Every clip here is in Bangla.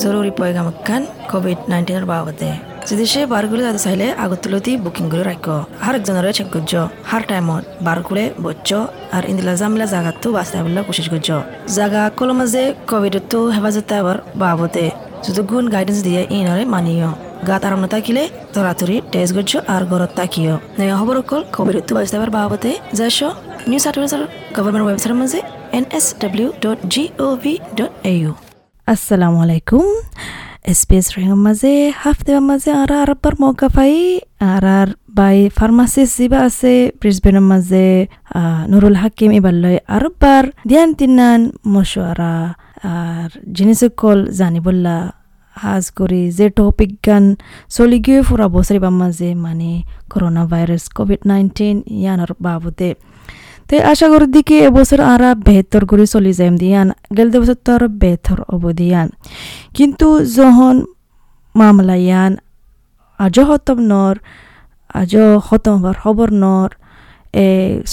জরুরি পয়গাম খান কোভিড নাইন্টিনের বাবদে যদি সে বারগুলো যাতে চাইলে আগতলতি বুকিং করে রাখ হার একজনের চেক করছ হার টাইমত বারগুলে বচ্চ আর ইন্দিলা জামিলা জাগাতো বাঁচতে বলে কোশিশ করছ জাগা কলম মাঝে কোভিডতো হেফাজতে আবার বাবদে যদি গুণ গাইডেন্স দিয়ে ইনরে মানিও গাত আরাম থাকিলে তরাতরি টেস্ট করছ আর ঘরত তাকিও নয়া খবর অকল কোভিডতো বাঁচতে আবার বাবদে যাইছ নিউজ আর্টিকেল গভর্নমেন্ট ওয়েবসাইটের মাঝে N S W dot G O V dot A U আসসালামু আলাইকুম এসপিএস রেঙৰ মাজে হাফ দেওয়ার মাঝে আর আর বার মৌকা পাই আর আর বাই ফার্মাসিস্ট যিবা আছে ব্রিসবেনের মাঝে নুরুল হাকিম এবার লয় আর বার দিয়ান তিনান মশওয়ারা আর জিনিস কল জানিবল্লা হাজ করি যে টপিক গান চলি গিয়ে ফুরা বছরিবার মাঝে মানে করোনা ভাইরাস কোভিড নাইন্টিন ইয়ানোর বাবদে তে আশা করি দিকে এবছর আর বেহতর করে চলি যাইম দিয়ান। গেলতে বছর তো আরও বেহতর অবদিয়ান কিন্তু যখন মামলা ইয়ান আজ হতম নর আজ হতম হবার খবর নর, এ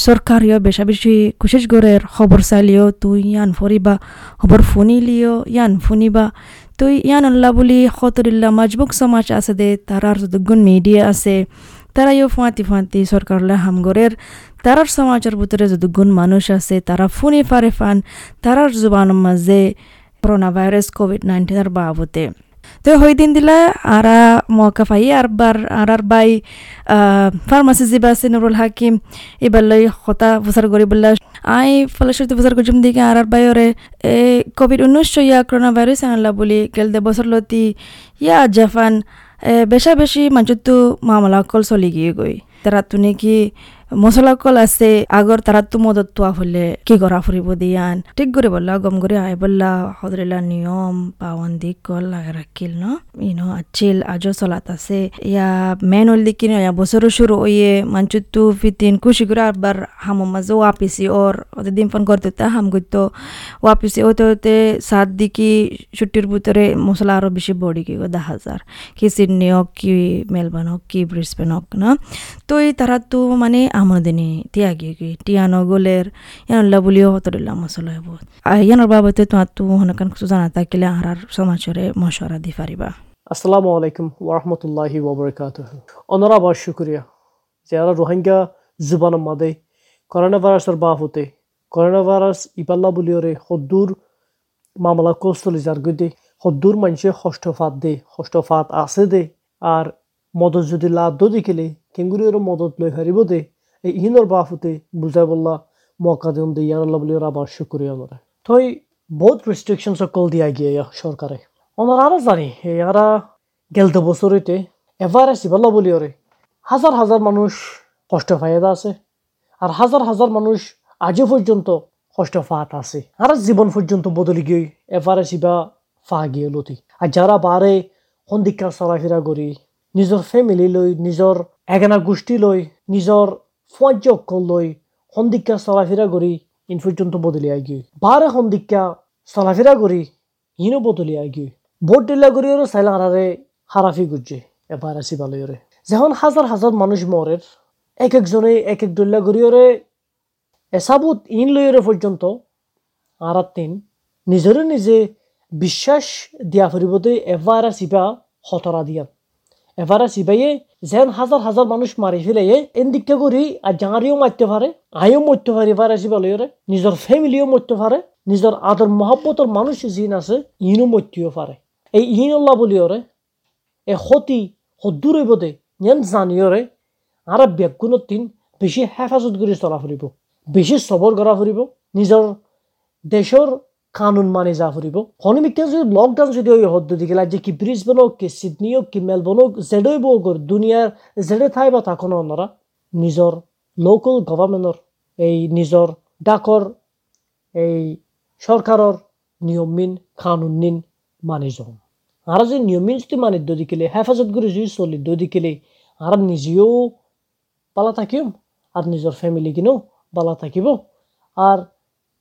সরকারিও বেশা বেশি কোশিশ করে খবর চাইলিও তুই ইয়ান ফরিবা খবর ফুনিলিও, ইয়ান ফুনিবা, তুই ইয়ান আল্লাহ বলি খতরিল্লা মাজবুক সমাজ আছে দে তারার যতগুণ মিডিয়া আছে তারাইও ফুঁয়াতি ফুঁয়াতি সরকারলে হামগরের তারার সমাজের ভিতরে যতগুণ মানুষ আছে, তারা ফুনি ফারে ফান, তারার জুবানের মাঝে করোনা ভাইরাস কোভিড নাইন্টিনের বাবতে। তো হই দিন দিলা আরা মৌকা পাই, আর বার, আর আর বাই ফার্মাসি যিবা আছে নুরুল হাকিম, এবার লই হতা প্রচার করি বললা, আই ফলশ্রুতি প্রচার করছিম দিকে আর আর বাইরে এ কোভিড উনিশ ইয়া করোনা ভাইরাস আনলা বলি, গেল দে বছর লতি, ইয়া জাফান বেশা বেশি মানুষতো মামলা কল চলি গিয়ে গই। তারা তুনে কি মশলা কল আছে, আগর তারা তো মদত তোয়া হলে কি করা ফুরিব দিয়ান? ঠিক করে বললা, গম করে আই বললা হদরিলা নিয়ম পাওয়ান্দি কল, লাগে রাখিল, ন? ইনো আচিল আজও চলাত আছে। ইয়া মেন হল দিকি ইয়া বছর শুরু ওয়ে মানচুতু ফিতিন খুশি করে আবার হাম মাঝে ওয়াপিসি ওর ওদের দিন ফোন করতে তা হাম করতো ওয়াপিসি ওতে ওতে সাত দিকি ছুটির ভিতরে মশলা আরও বেশি বড়ি কি দেখা হাজার। কি সিডনি হোক, কি মেলবার্ন হোক, কি ব্রিসবেন হোক, না? তো এই তারা তো মানে ইয়ানল্লা বুলিও হতরিল্লা মশলা হব ইয়ানোর বাবতে তোমার তো হনকান কিছু জানা থাকিলে আর সমাজরে মশরা দি পারিবা। আসসালামু আলাইকুম ওরহমতুল্লাহি ওবরকাত অনরা আবার শুক্রিয়া যারা রোহিঙ্গা জুবানের মাদে করোনা ভাইরাসের বাপ হতে করোনা ভাইরাস ইপাল্লা বুলিওরে হদ্দুর মামলা কোস্তলি যার গদে, হদ্দুর মানুষে হষ্টফাত দে হষ্টফাত আছে দে, আর মদত যদি লাভ দি খেলে মদত লৈ হারিব দে মৌকা দিম দে ইয়ান আল্লাহ বলি আবার শুক্রিয়া ওনারা তই বহুত রেস্ট্রিকশনস কল দিয়া গিয়ে সরকারে। ওনারা আরও জানি এরা গেলতে বছরতে এবার সিবাল্লা বলি ওরে। হাজার হাজার মানুষ কষ্ট ফায়দা আছে আর হাজার হাজার মানুষ আজও পর্যন্ত কষ্ট ফাত আছে। আর জীবন পর্যন্ত বদলি গিয়ে এবারে সিবা ফা গিয়ে লতি। আর যারা বারে সন্দিক্ষা চলাফেরা করি নিজৰ ফেমিলি লৈ নিজৰ এগেনা গোষ্ঠী লৈ নিজৰ লৈ সন্দিক্ষা চলাফেরা করি ইন পর্যন্ত বদলি আগে বারে সন্দিক্ষা চলাফেরা করি ইনো বদলি আগে ভোট দিলা করি ওর সাইলা হারারে হারাফি গুজে এবার আসি ভালো ওরে যখন হাজার হাজার মানুষ মরের এক একজনে এক এক করি ওরে এসাবুত ইন ওরে পর্যন্ত আর তিন নিজরে নিজে বিশ্বাস দিয়া ফুরিবতে এবার আসিবা হতরা দিয়া এবার আসিবাইয়ে যেন হাজার হাজার মানুষ মারি ফেলে এন দিকটা করি আর জাঙারিও মারতে পারে আইও মরতে পারে এবার আসি বলে নিজের ফ্যামিলিও মরতে পারে নিজের আদর মহাব্বতর মানুষ যিন আছে ইনও মরতেও পারে এই ইন আল্লাহ বলি ওরে এ সতি সদ্দূর দে যেন জানিওরে আর বেগুণত দিন বেছি হেফাজত কৰি চলা ফুৰিব বেছি চবৰ কৰা ফুৰিব, নিজৰ দেশৰ কানুন মানি যা ফুৰিব। হনিমিকে যদি লকডাউন যদি হদ্দ দিকে যে কি ব্রিসবেন হোক কি সিডনি হোক কি মেলবোর্ন হোক জেডই বো কর দুনিয়ার জেডে থাই বা তাকোনো ওনারা নিজৰ লোকাল গভর্নমেন্টর এই নিজৰ ডাকৰ, এই নিয়মিন কানুন নিন মানি যাও। আর যে নিয়মিন যদি মানি দদিকেলে হেফাজত করে যদি চলি দদিকেলে আর নিজেও পালা থাকিম আর নিজের ফ্যামিলি কিনেও বালা থাকিব। আর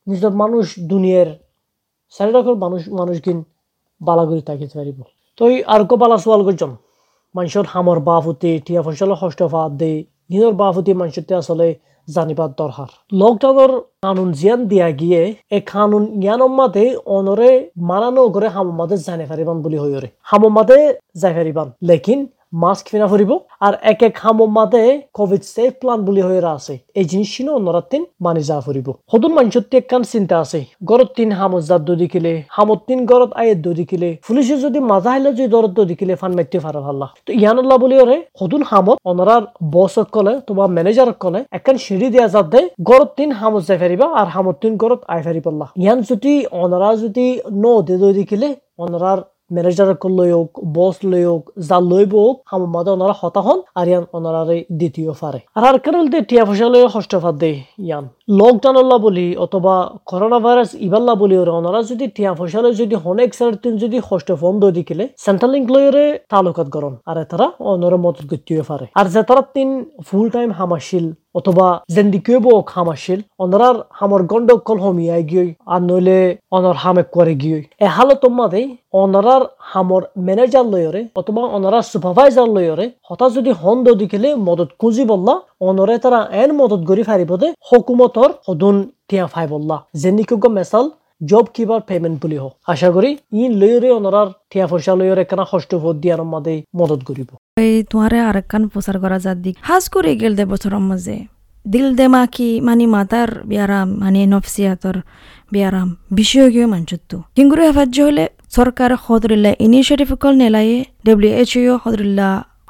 নিজের মানুষ দুনিয়ার চাৰিডোখৰ মানুহ মানুহখিন বালাগুৰি থাকিব পাৰিব তই আৰু বালা চোৱাল গজন মানুহৰ হামৰ বাপ উঠি ঠিয়া ফচলৰ ষষ্ঠ ভাত দে ইনৰ বাহুতি মানুষতে আসলে জানিবার দরকার লকডাউনের কানুন জিয়ান দিয়া গিয়ে, এই কানুন জ্ঞানৰ মাতে অনরে মানানো করে হামমাদে জানে পারিবান বুলি হইরে হামমাদে যাই পারিবান লেকিন মাস্ক ফিনা ফুরিব আর এক এক হামমাদে কোভিড সেফ প্লান বুলি হয়ে আছে। এই জিনিসখিনি অন্যরা তিন মানি যা ফুরিব সদুন মানুষের একখান চিন্তা আছে। গরত তিন হামত জাত দদি কিলে হামত তিন গরত আয়ের দদি কিলে পুলিশে যদি মাজা হাইলে যদি দরত দদি কিলে ফান মাইতে ফারা ভাল্লা তো ইয়ানুল্লাহ বুলি ওরে সদুন হামত অনরার বসক কলে তোমার ম্যানেজার কলে একখান সিঁড়ি দিয়া যাত দে গরত তিন হামত যাই ফারিবা আর হামত তিন গরত আই ফারি পাল্লা ইয়ান যদি অনরা যদি ন দে দদি কিলে ম্যানেজার লই হোক বস লই হোক যা লৈ হোক আমার মাদে ওনারা হতা হন আর ইয়ান ওনারারে দ্বিতীয় ফারে আর আর দে টিয়া ফসল লই কষ্ট ফার দে ইয়ান লকডাউন আল্লাহ বলি অথবা করোনা ভাইরাস ইবাল্লা বলি ওনারা যদি পয়সা লই যদি হনেক তিন যদি কষ্ট ফোন দই দিকিলে লিঙ্ক লইরে তালুকাত গরন আর তারা অনরা মত গতিও ফারে আর যে তারা তিন ফুল টাইম হামাশিল অথবা জেন্দি কেব হামাশিল অনরার হামর গন্ডক কল হমিয়াই গিয়ে আর নইলে অনর হামে করে গিয়ে এ হালত মাদে অনরার হামর ম্যানেজার লয়রে অথবা অনরার সুপারভাইজার লয়রে হঠাৎ যদি হন্দ দিকেলে মদত খুঁজি বললা অনরে তারা এন মদত গরি ফারিব দে হকুমতর সদুন টিয়া ফাই বললা। জেন্দিকোগ মেসাল জব কিবার পেমেন্ট বুলি হোক আশা করি ই লয়রে অনরার টিয়া পয়সা লয়রে কেনা কষ্ট ভোট দিয়ার মাদে মদত করিব এই তোমারে আরেকখান প্রচার করা যার দিক। হাজ করে গেল দে বছরের মাঝে দিল দেমাকি মানে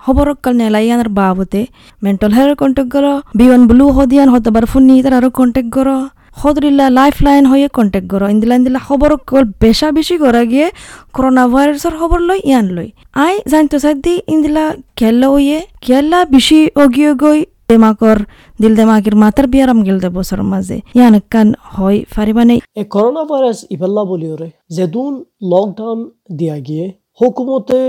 মাতার বিয়ারাম নফসিয়াতর বিয়ারাম বিষয় গিয়ে মানচুত্তু হিঙ্গুরে হেফাজ্য হলে সরকার হদরিল্লা ইনিশিয়েটিভ কল নেলায়ে ডব্লিউ এইচ ইউ হদরিল্লা খবরকাল নেলাইয়ানার বাবতে মেন্টাল হেলথ কন্টেক্ট করো বিমান ব্লু হদিয়ান হতবার ফুনি তার আরও কন্টেক্ট করো সদরিল্লা লাইফ লাইন হয়ে কন্টেক্ট করো ইন্দিলা ইন্দিলা খবর কল বেশা বেশি করা গিয়ে করোনা ভাইরাসের খবর লই ইয়ান লই আই জানতো সাদি ইন্দিলা খেলা হইয়ে খেলা বেশি অগিয়ে গই দেমাকর দিল দেমাকির মাতার বিয়ারাম গেল দে বছর মাঝে ইয়ান কান হয় ফারিবানে এ করোনা ভাইরাস ইবাল্লা বলি ওরে যেদুন লকডাউন দিয়া গিয়ে হুকুমতে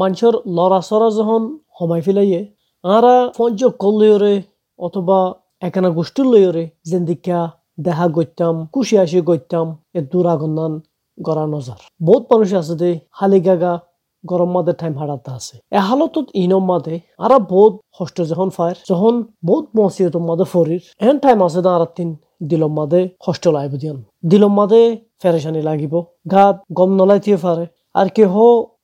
মানুষের লড়াচড়া যখন সময় ফেলাইয়ে আরা ফঞ্জ কল্লইরে অথবা একানা গোষ্ঠীর লইরে যেদিকা দেখা করতাম খুশি আসি করতাম এ দুরাগন্নান গড়া নজার বহুত মানুষ আছে দে, হালি গাগা গরম মাদের টাইম হারাতে আছে। এ হালতত ইনম মাদে আরা বহুত কষ্ট যখন ফায়ার যখন বহুত মসিয়ত মাদে ফরির এন টাইম আছে না আর তিন দিলম মাদে কষ্ট লাইব দিয়ান। দিলম মাদে ফেরেশানি লাগিব, গাত গম নলাইতে পারে আর কেহ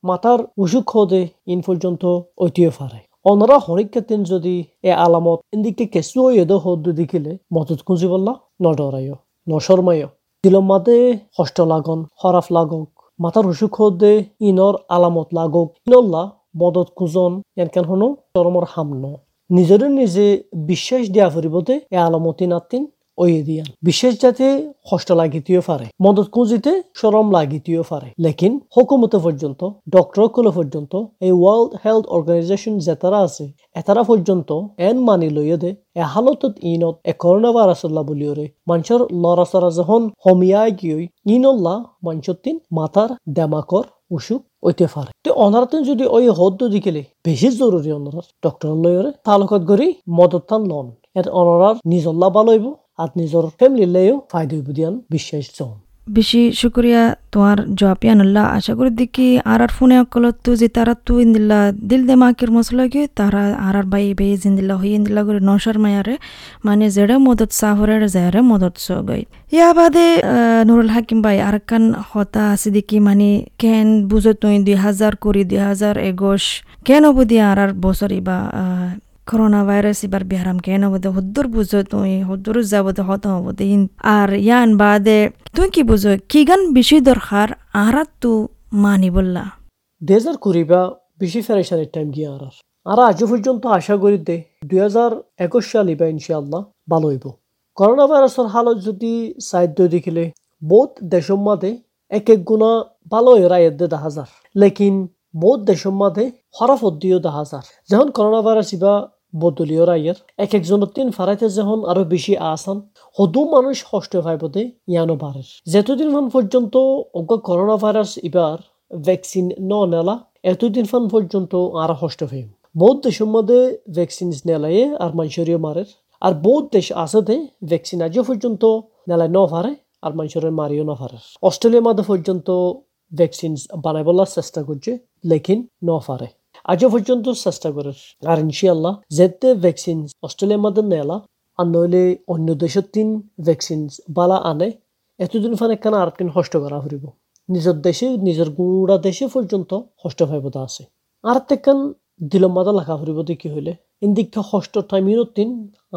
মাতার উসুক হদে ইন পর্যন্ত ঐতিয়ে পারে অনরা হরিকাতিন যদি এ আলামত ইন্দিকে কেসু এদো হদ্দু দেখিলে মদত খুঁজি বললা, নডরাইও, নশরমাইও। দিলম মাদে কষ্ট লাগন, হরাফ লাগক, মাথার হুসুক হদে ইনর আলামত লাগক, ইনল্লা মদত খুঁজন ইয়ানকেন হনো চরমর হামন নিজরে নিজে বিশ্বাস দিয়া ফুরিবতে এ আলামতি নাতিন ওয়ে দিয়ান বিশেষ যাতে কষ্ট লাগিতেও পারে মদত খুঁজিতে সরম লাগিতেও পারে লেকিন হুকুমতে পর্যন্ত ডক্টর কলে পর্যন্ত এই ওয়ার্ল্ড হেলথ অর্গানাইজেশন যেতারা আছে এতারা পর্যন্ত এন মানি লইয়ে দে এ হালতত ইনত এ করোনা ভাইরাসল্লা বলিওরে মানুষের লড়াচড়া যখন হমিয়াই গিয়ে ইনল্লা মানুষের তিন মাথার দেমাকর উসুক ওইতে পারে তো অনারাতেন যদি ওই হদ্দ দিকেলে বেশি জরুরি অনারার ডক্টর লইরে তালুকত গড়ি মদত টান লন এর অনারার নিজল্লা ভালো আর নিজের ফ্যামিলির লেও ফায়দা হইব দিয়ান বিশ্বাস জন বেশি শুক্রিয়া তোমার জবাব ইয়ানুল্লাহ আশা করি দেখি আর আর ফোনে অকলত তু যে তারা তু ইন্দিল্লা দিল দেমাকির মশলা গিয়ে তারা আর আর বাই বে জিন্দিল্লা হই ইন্দিল্লা করে নশার মায়ারে মানে যেড়ে মদত সাহরের যারে মদত সো গই ইয়া বাদে নুরুল হাকিম ভাই, আর কান হতা আছে দেখি মানে কেন বুঝো তুই দুই হাজার কুড়ি, দুই হাজার এগোশ কেন বুদি আর আর বছর ইবা ভাইরাস এবার বিহারাম কেন বোধ হদ্দুর বুঝো তুই হদ্দুর যাব হত হব আর ইয়ান বাদে তুই কি বুঝো কি গান বেশি দরকার আহারাত তু মানি বললা দুই হাজার কুড়ি বা বেশি ফেরেশানের টাইম গিয়ে আর আর আজ পর্যন্ত আশা করি দে দুই হাজার একুশ সাল ইবা ইনশাআল্লাহ ভালো হইব করোনা ভাইরাসের হালত যদি সাহিত্য দেখিলে বহুত দেশের মাঝে এক এক গুণা ভালো রায় দেখা যার লেকিন বহুত দেশের মাঝে হরাফত দিয়েও দেখা যার যখন করোনা ভাইরাস ইবা বদলীয় রাইয়ের। এক একজনের তিন ফারাইতে যখন আরও বেশি আসান হদু মানুষ কষ্ট পাইবতে ইয়ানো বাড়ে যেতদিন মান পর্যন্ত অজ্ঞ করোনা ভাইরাস এবার ভ্যাকসিন ন নেলা, এতদিন ফান পর্যন্ত আর কষ্ট পাইম বহুত দেশের মধ্যে ভ্যাকসিন নেলাইয়ে আর মানুষেরও মারে আর বহুত দেশ আছে দে ভ্যাকসিন আজও পর্যন্ত নেলায় ন পারে আর মানুষের মারিও না পারে অস্ট্রেলিয়ার মধ্যে পর্যন্ত ভ্যাকসিন বানাইবলার চেষ্টা করছে, লেকিন ন পারে আজও পর্যন্ত চেষ্টা করে আর ইনশাল্লাহ যেতে ভ্যাকসিন অস্ট্রেলিয়ার মধ্যে নেলা, আর নইলে অন্য দেশের তিন ভ্যাকসিন বালা আনে, এতদিন ফানে কেন আর তিন হষ্ট করা ফুরিব নিজের দেশে, নিজের গুড়া দেশে পর্যন্ত হষ্ট ভাইবতা আছে। আর তেকান দিল মাদা লেখা ফুরিব কি হইলে। ইন্দিকা হষ্ট টাইম তিন,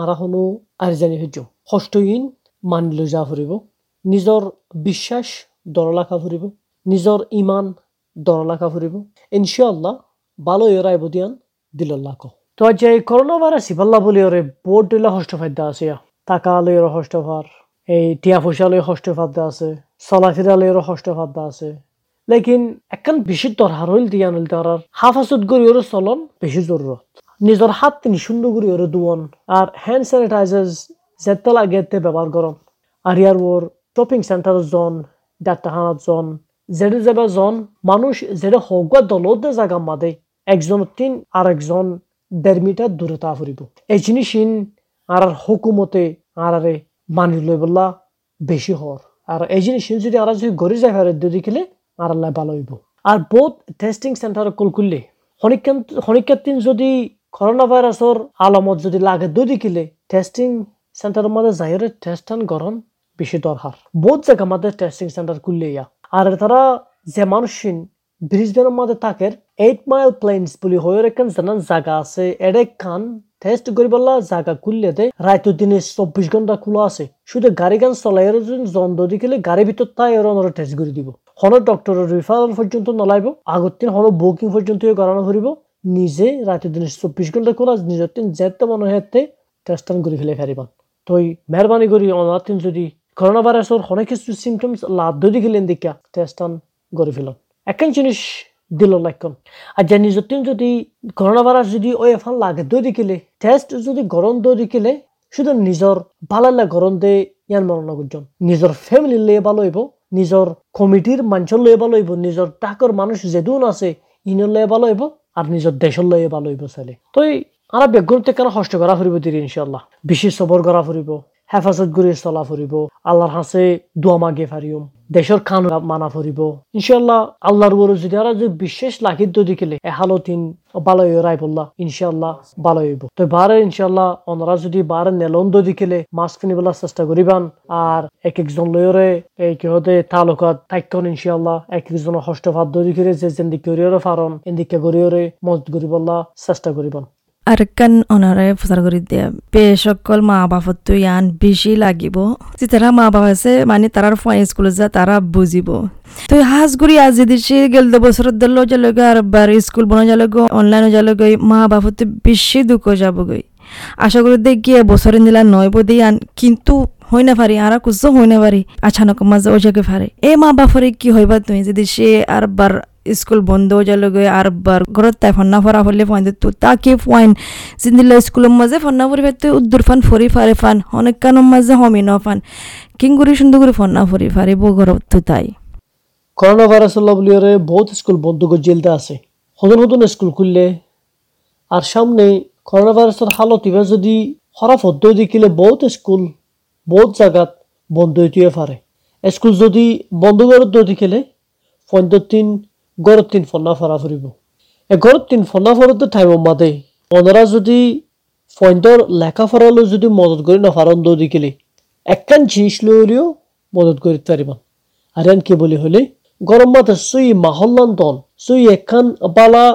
আর হনো আর জানি হইজ। হষ্ট ইন মানিল যা ফুরিব নিজৰ বিশ্বাস দৰলাখা ফুৰিব নিজৰ ইমান দৰলাখা ফুৰিব ইনশাআল্লাহ ভালো এরাই বদিয়ান দিল্লাহ তো আজ এই করোনা ভাইরাস ইবাল্লা বলি ওরে বোর্ড দিলে হস্তফাদ্য আছে টাকা লই ওর হস্তফার এই টিয়া পয়সা লই হস্তফাদ্য আছে চলাফেরা লই ওর হস্তফাদ্য আছে। লেকিন একখান বেশি দরকার হইল দিয়ান তার হাফাজত করি ওর চলন বেশি জরুরত নিজের হাত তিনি সুন্দর করে ওরে দুয়ন আর হ্যান্ড স্যানিটাইজার যেতে লাগে ব্যবহার করন আর ইয়ার ওর শপিং সেন্টার জন ডাক্তারখানার জন যেটা যাবে জন মানুষ যেটা হগুয়া দলতে জায়গা মাদে। একজন তিন আর একজন দেড় মিটার দূরে তা ফুরিব। এই জিনিস আর হুকুমতে আর আরে মানি লই বললা বেশি হর আর এই জিনিস যদি আর যদি গড়ি যায় ফেরত দিয়ে দেখিলে আর আল্লাহ ভালো হইব। আর বহুত টেস্টিং সেন্টার কল করলে হনিকান যদি করোনা ভাইরাসর আলমত যদি লাগে দুই দেখিলে টেস্টিং সেন্টারের মধ্যে যাইরে টেস্টান গরম বেশি দরকার। বহুত জায়গা আমাদের টেস্টিং সেন্টার খুললে ইয়া। আর তারা যে মানুষ ব্রিজবেনের মধ্যে থাকে এইট মাইল প্লেন্স বলি হয়ে একখান জানান জায়গা আছে এডে খান টেস্ট করি বললা জায়গা খুললে দে রাইতো দিনে চব্বিশ ঘণ্টা খোলা আছে শুধু গাড়ি গান চলাই জন যদি গেলে গাড়ির ভিতর তাই এর টেস্ট করে দিব হনো ডক্টরের রিফারেল পর্যন্ত নলাইব আগত দিন হনো বুকিং পর্যন্ত করানো ফুরিব নিজে রাতে দিনে চব্বিশ ঘণ্টা খোলা নিজের দিন যেতে মনে হেতে টেস্টান করে ফেলে ফেরিবান তো মেহরবানি করি অনার যদি করোনা ভাইরাসের অনেক কিছু সিমটমস লাভ ধরি গেলেন দেখা টেস্টান করে ফেলাম একখান জিনিস দিল লাইকন। আর যে নিজের যদি করোনা ভাইরাস যদি ওই এফান লাগে দই দিকিলে টেস্ট যদি গরম দই দিকিলে শুধু নিজর ভালালে গরম দে ইয়ান মরণ গুজন। নিজর ফ্যামিলি লয়ে ভালো হইব নিজর কমিটির মানুষের লয়ে ভালো হইব নিজর টাকর মানুষ যেদুন আছে ইনের লয়ে ভালো হইব আর নিজর দেশের লয়ে ভালো হইব চাইলে তো আর বেগুনতে কেন কষ্ট করা ফুরিব দিদি ইনশাল্লাহ বেশি সবর করা ফুরিব হেফাজত করে চলা ফুরিব আল্লাহর হাসে দোয়া মাগে ফারিম দেশের খান মানা ফুরিব ইনশাল্লাহ আল্লাহর বড় যদি আর যদি বিশেষ লাখিত এ হালতিন ভালো রাই বললা ইনশাল্লাহ হইব। তো বারে ইনশাল্লাহ ওনারা যদি বারে নেলন্দ দেখিলে মাছ কিনিবলার চেষ্টা করিবান, আর এক একজন লয়রে এই কিহতে তালুকাত তাইকন ইনশাল্লাহ এক একজনের হস্তভাত দেখিলে যে যেন দিকে গরিয়রে ফারন, এদিকে গরিয়রে মজত করিবল্লা চেষ্টা করিবান। আরেকখান অনারে প্রচার কৰি দিয়ে বে সকল মা বাপতো ইয়ান বেশি লাগিব। তারা মা বাবা আছে মানে তারার ফয় স্কুলে যা তারা বুঝিব। তো হাজ গুড়ি আজি দিছে গেল বছর দিল যালগে আর বার স্কুল বনা যালগে অনলাইনে যালগে মা বাপতো বেশি দুঃখ যাবগৈ আশা করি দেখিয়ে বছরে নিলা নয় বদি আন কিন্তু হই না পারি, আর কুজো হই না পারি। আচানক মাঝে ও জায়গায় পারে। এ মা বাপরে কি হইবা তুমি যদি সে আর বার স্কুল বন্ধ যালগে আর বার ঘরত তাই ফন্না ফরা হলে ফাইন তো তাকে ফাইন জিন্দিলা স্কুলের মাঝে ফন্না ফরি ফেতে উদ্দুর ফান ফরি ফারে ফান অনেক কানোর মাঝে হমি ন ফান। কিংগুরি সুন্দর করে ফন্না ফরি ফারে বো ঘরত তো তাই। করোনা ভাইরাস বুলিয়ারে বহুত স্কুল বন্ধ জেলতে আছে। নতুন নতুন স্কুল খুললে। আর সামনে করোনা ভাইরাসের হালত এবার যদি খারাপ হদ্দ দেখিলে বহুত স্কুল, বহুত জায়গাত বন্ধ হইতে পারে স্কুল যদি বন্ধ করে দেখিলে পঞ্চাশ দিন গড়ত তিন ফন্না ফরা ফুরিব এ গড়ত তিন ফন্না ফরতে টাইম মাদে ওনারা যদি ফইন্দর লেখাপড়ালো যদি মদত করি না ফারন দৌ দিকিলে একখান জিনিস লইলেও মদত করি পারিবান আর কি বলি হলে গরম মাথা সুই মাহল্লান তন সুই একখান বালা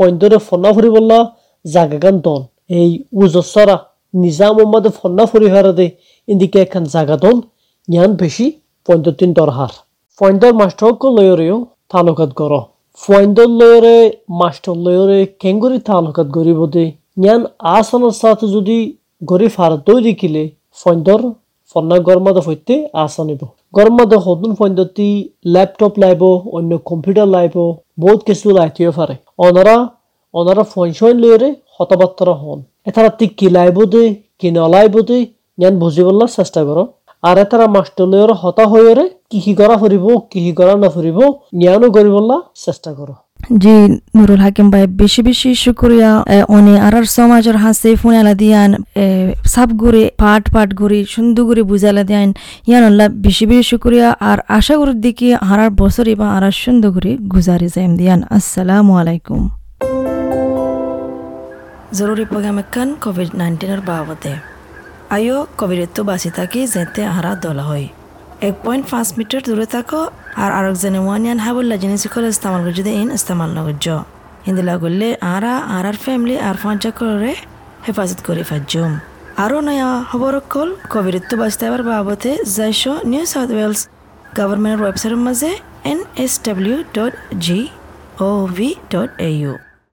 ফইন্দরে ফন্না ফুরিবল্লা জাগাগান তন এই উজসরা নিজাম মাদে ফন্না ফুরি হারাদে ইন্দিকে একখান জাগা তন ইয়ান বেশি পঞ্চাশ দিন দরহার ফইন্দর মাস্টারক লয়রেও তালুকাত তালুকাত গড় ফৈন্দৰ মাষ্টৰ লৈৰে কেংগুৰি তালুকাত গঢ়িব দে ইয়ান আচনৰ চাথ যদি গঢ়ি ফাৰতৈ দেখিলে ফৈন্দৰ ফন্না গৰমাদ সৈতে আচনিব গৰমাদ সদন ফৈন্দটি লেপটপ লাইব অন্য কম্পিউটাৰ লাইব বহুত কিছু লাই লাইটিব পাৰে অনাৰা অনাৰা ফোন চইন লৈৰে শতবাত্ৰ হন এটা ৰাতি কি লাগিব দে কি নলাইব দে জ্ঞান বুজিবলৈ চেষ্টা কৰক আর এতারা মাস্টলের হতা হয়ে কি কি করা ফুরিব কি কি করা না ফুরিব জ্ঞানও করিবল্লা চেষ্টা করো। জি নুরুল হাকিম ভাই বেশি বেশি শুক্রিয়া। অনে আর সমাজের হাসে ফুনালা দিয়ান সাব ঘুরে পাট পাট ঘুরে সুন্দর করে বুঝালা দিয়ান। ইয়ান আল্লাহ বেশি বেশি শুক্রিয়া। আর আশা করি দেখি হারার বছর এবং আর সুন্দর করে গুজারি যাইম দিয়ান। আসসালামু আলাইকুম। জরুরি প্রোগ্রাম একান কোভিড নাইন্টিনের বাবদে। আয়ো তো বাঁচি থাকি যেতে আহারা দলা হয়। এক পয়েন্ট পাঁচ মিটার দূরে থাকো আর আরেকজনে ওয়ানিয়ান হাবুল্লা জিনিস সকল ইস্তেমাল করছে ইন ইস্তেমাল নগর্য হিন্দিলা করলে আরা আর আর ফ্যামিলি আর ফাঁচা করে হেফাজত করে ফাজুম আরও নয়া খবর কল কোভিডের তো বাঁচতে এবার বাবদে যাইশ নিউ সাউথ ওয়েলস গভর্নমেন্টের ওয়েবসাইটের মাঝে N S W dot G O V dot A U.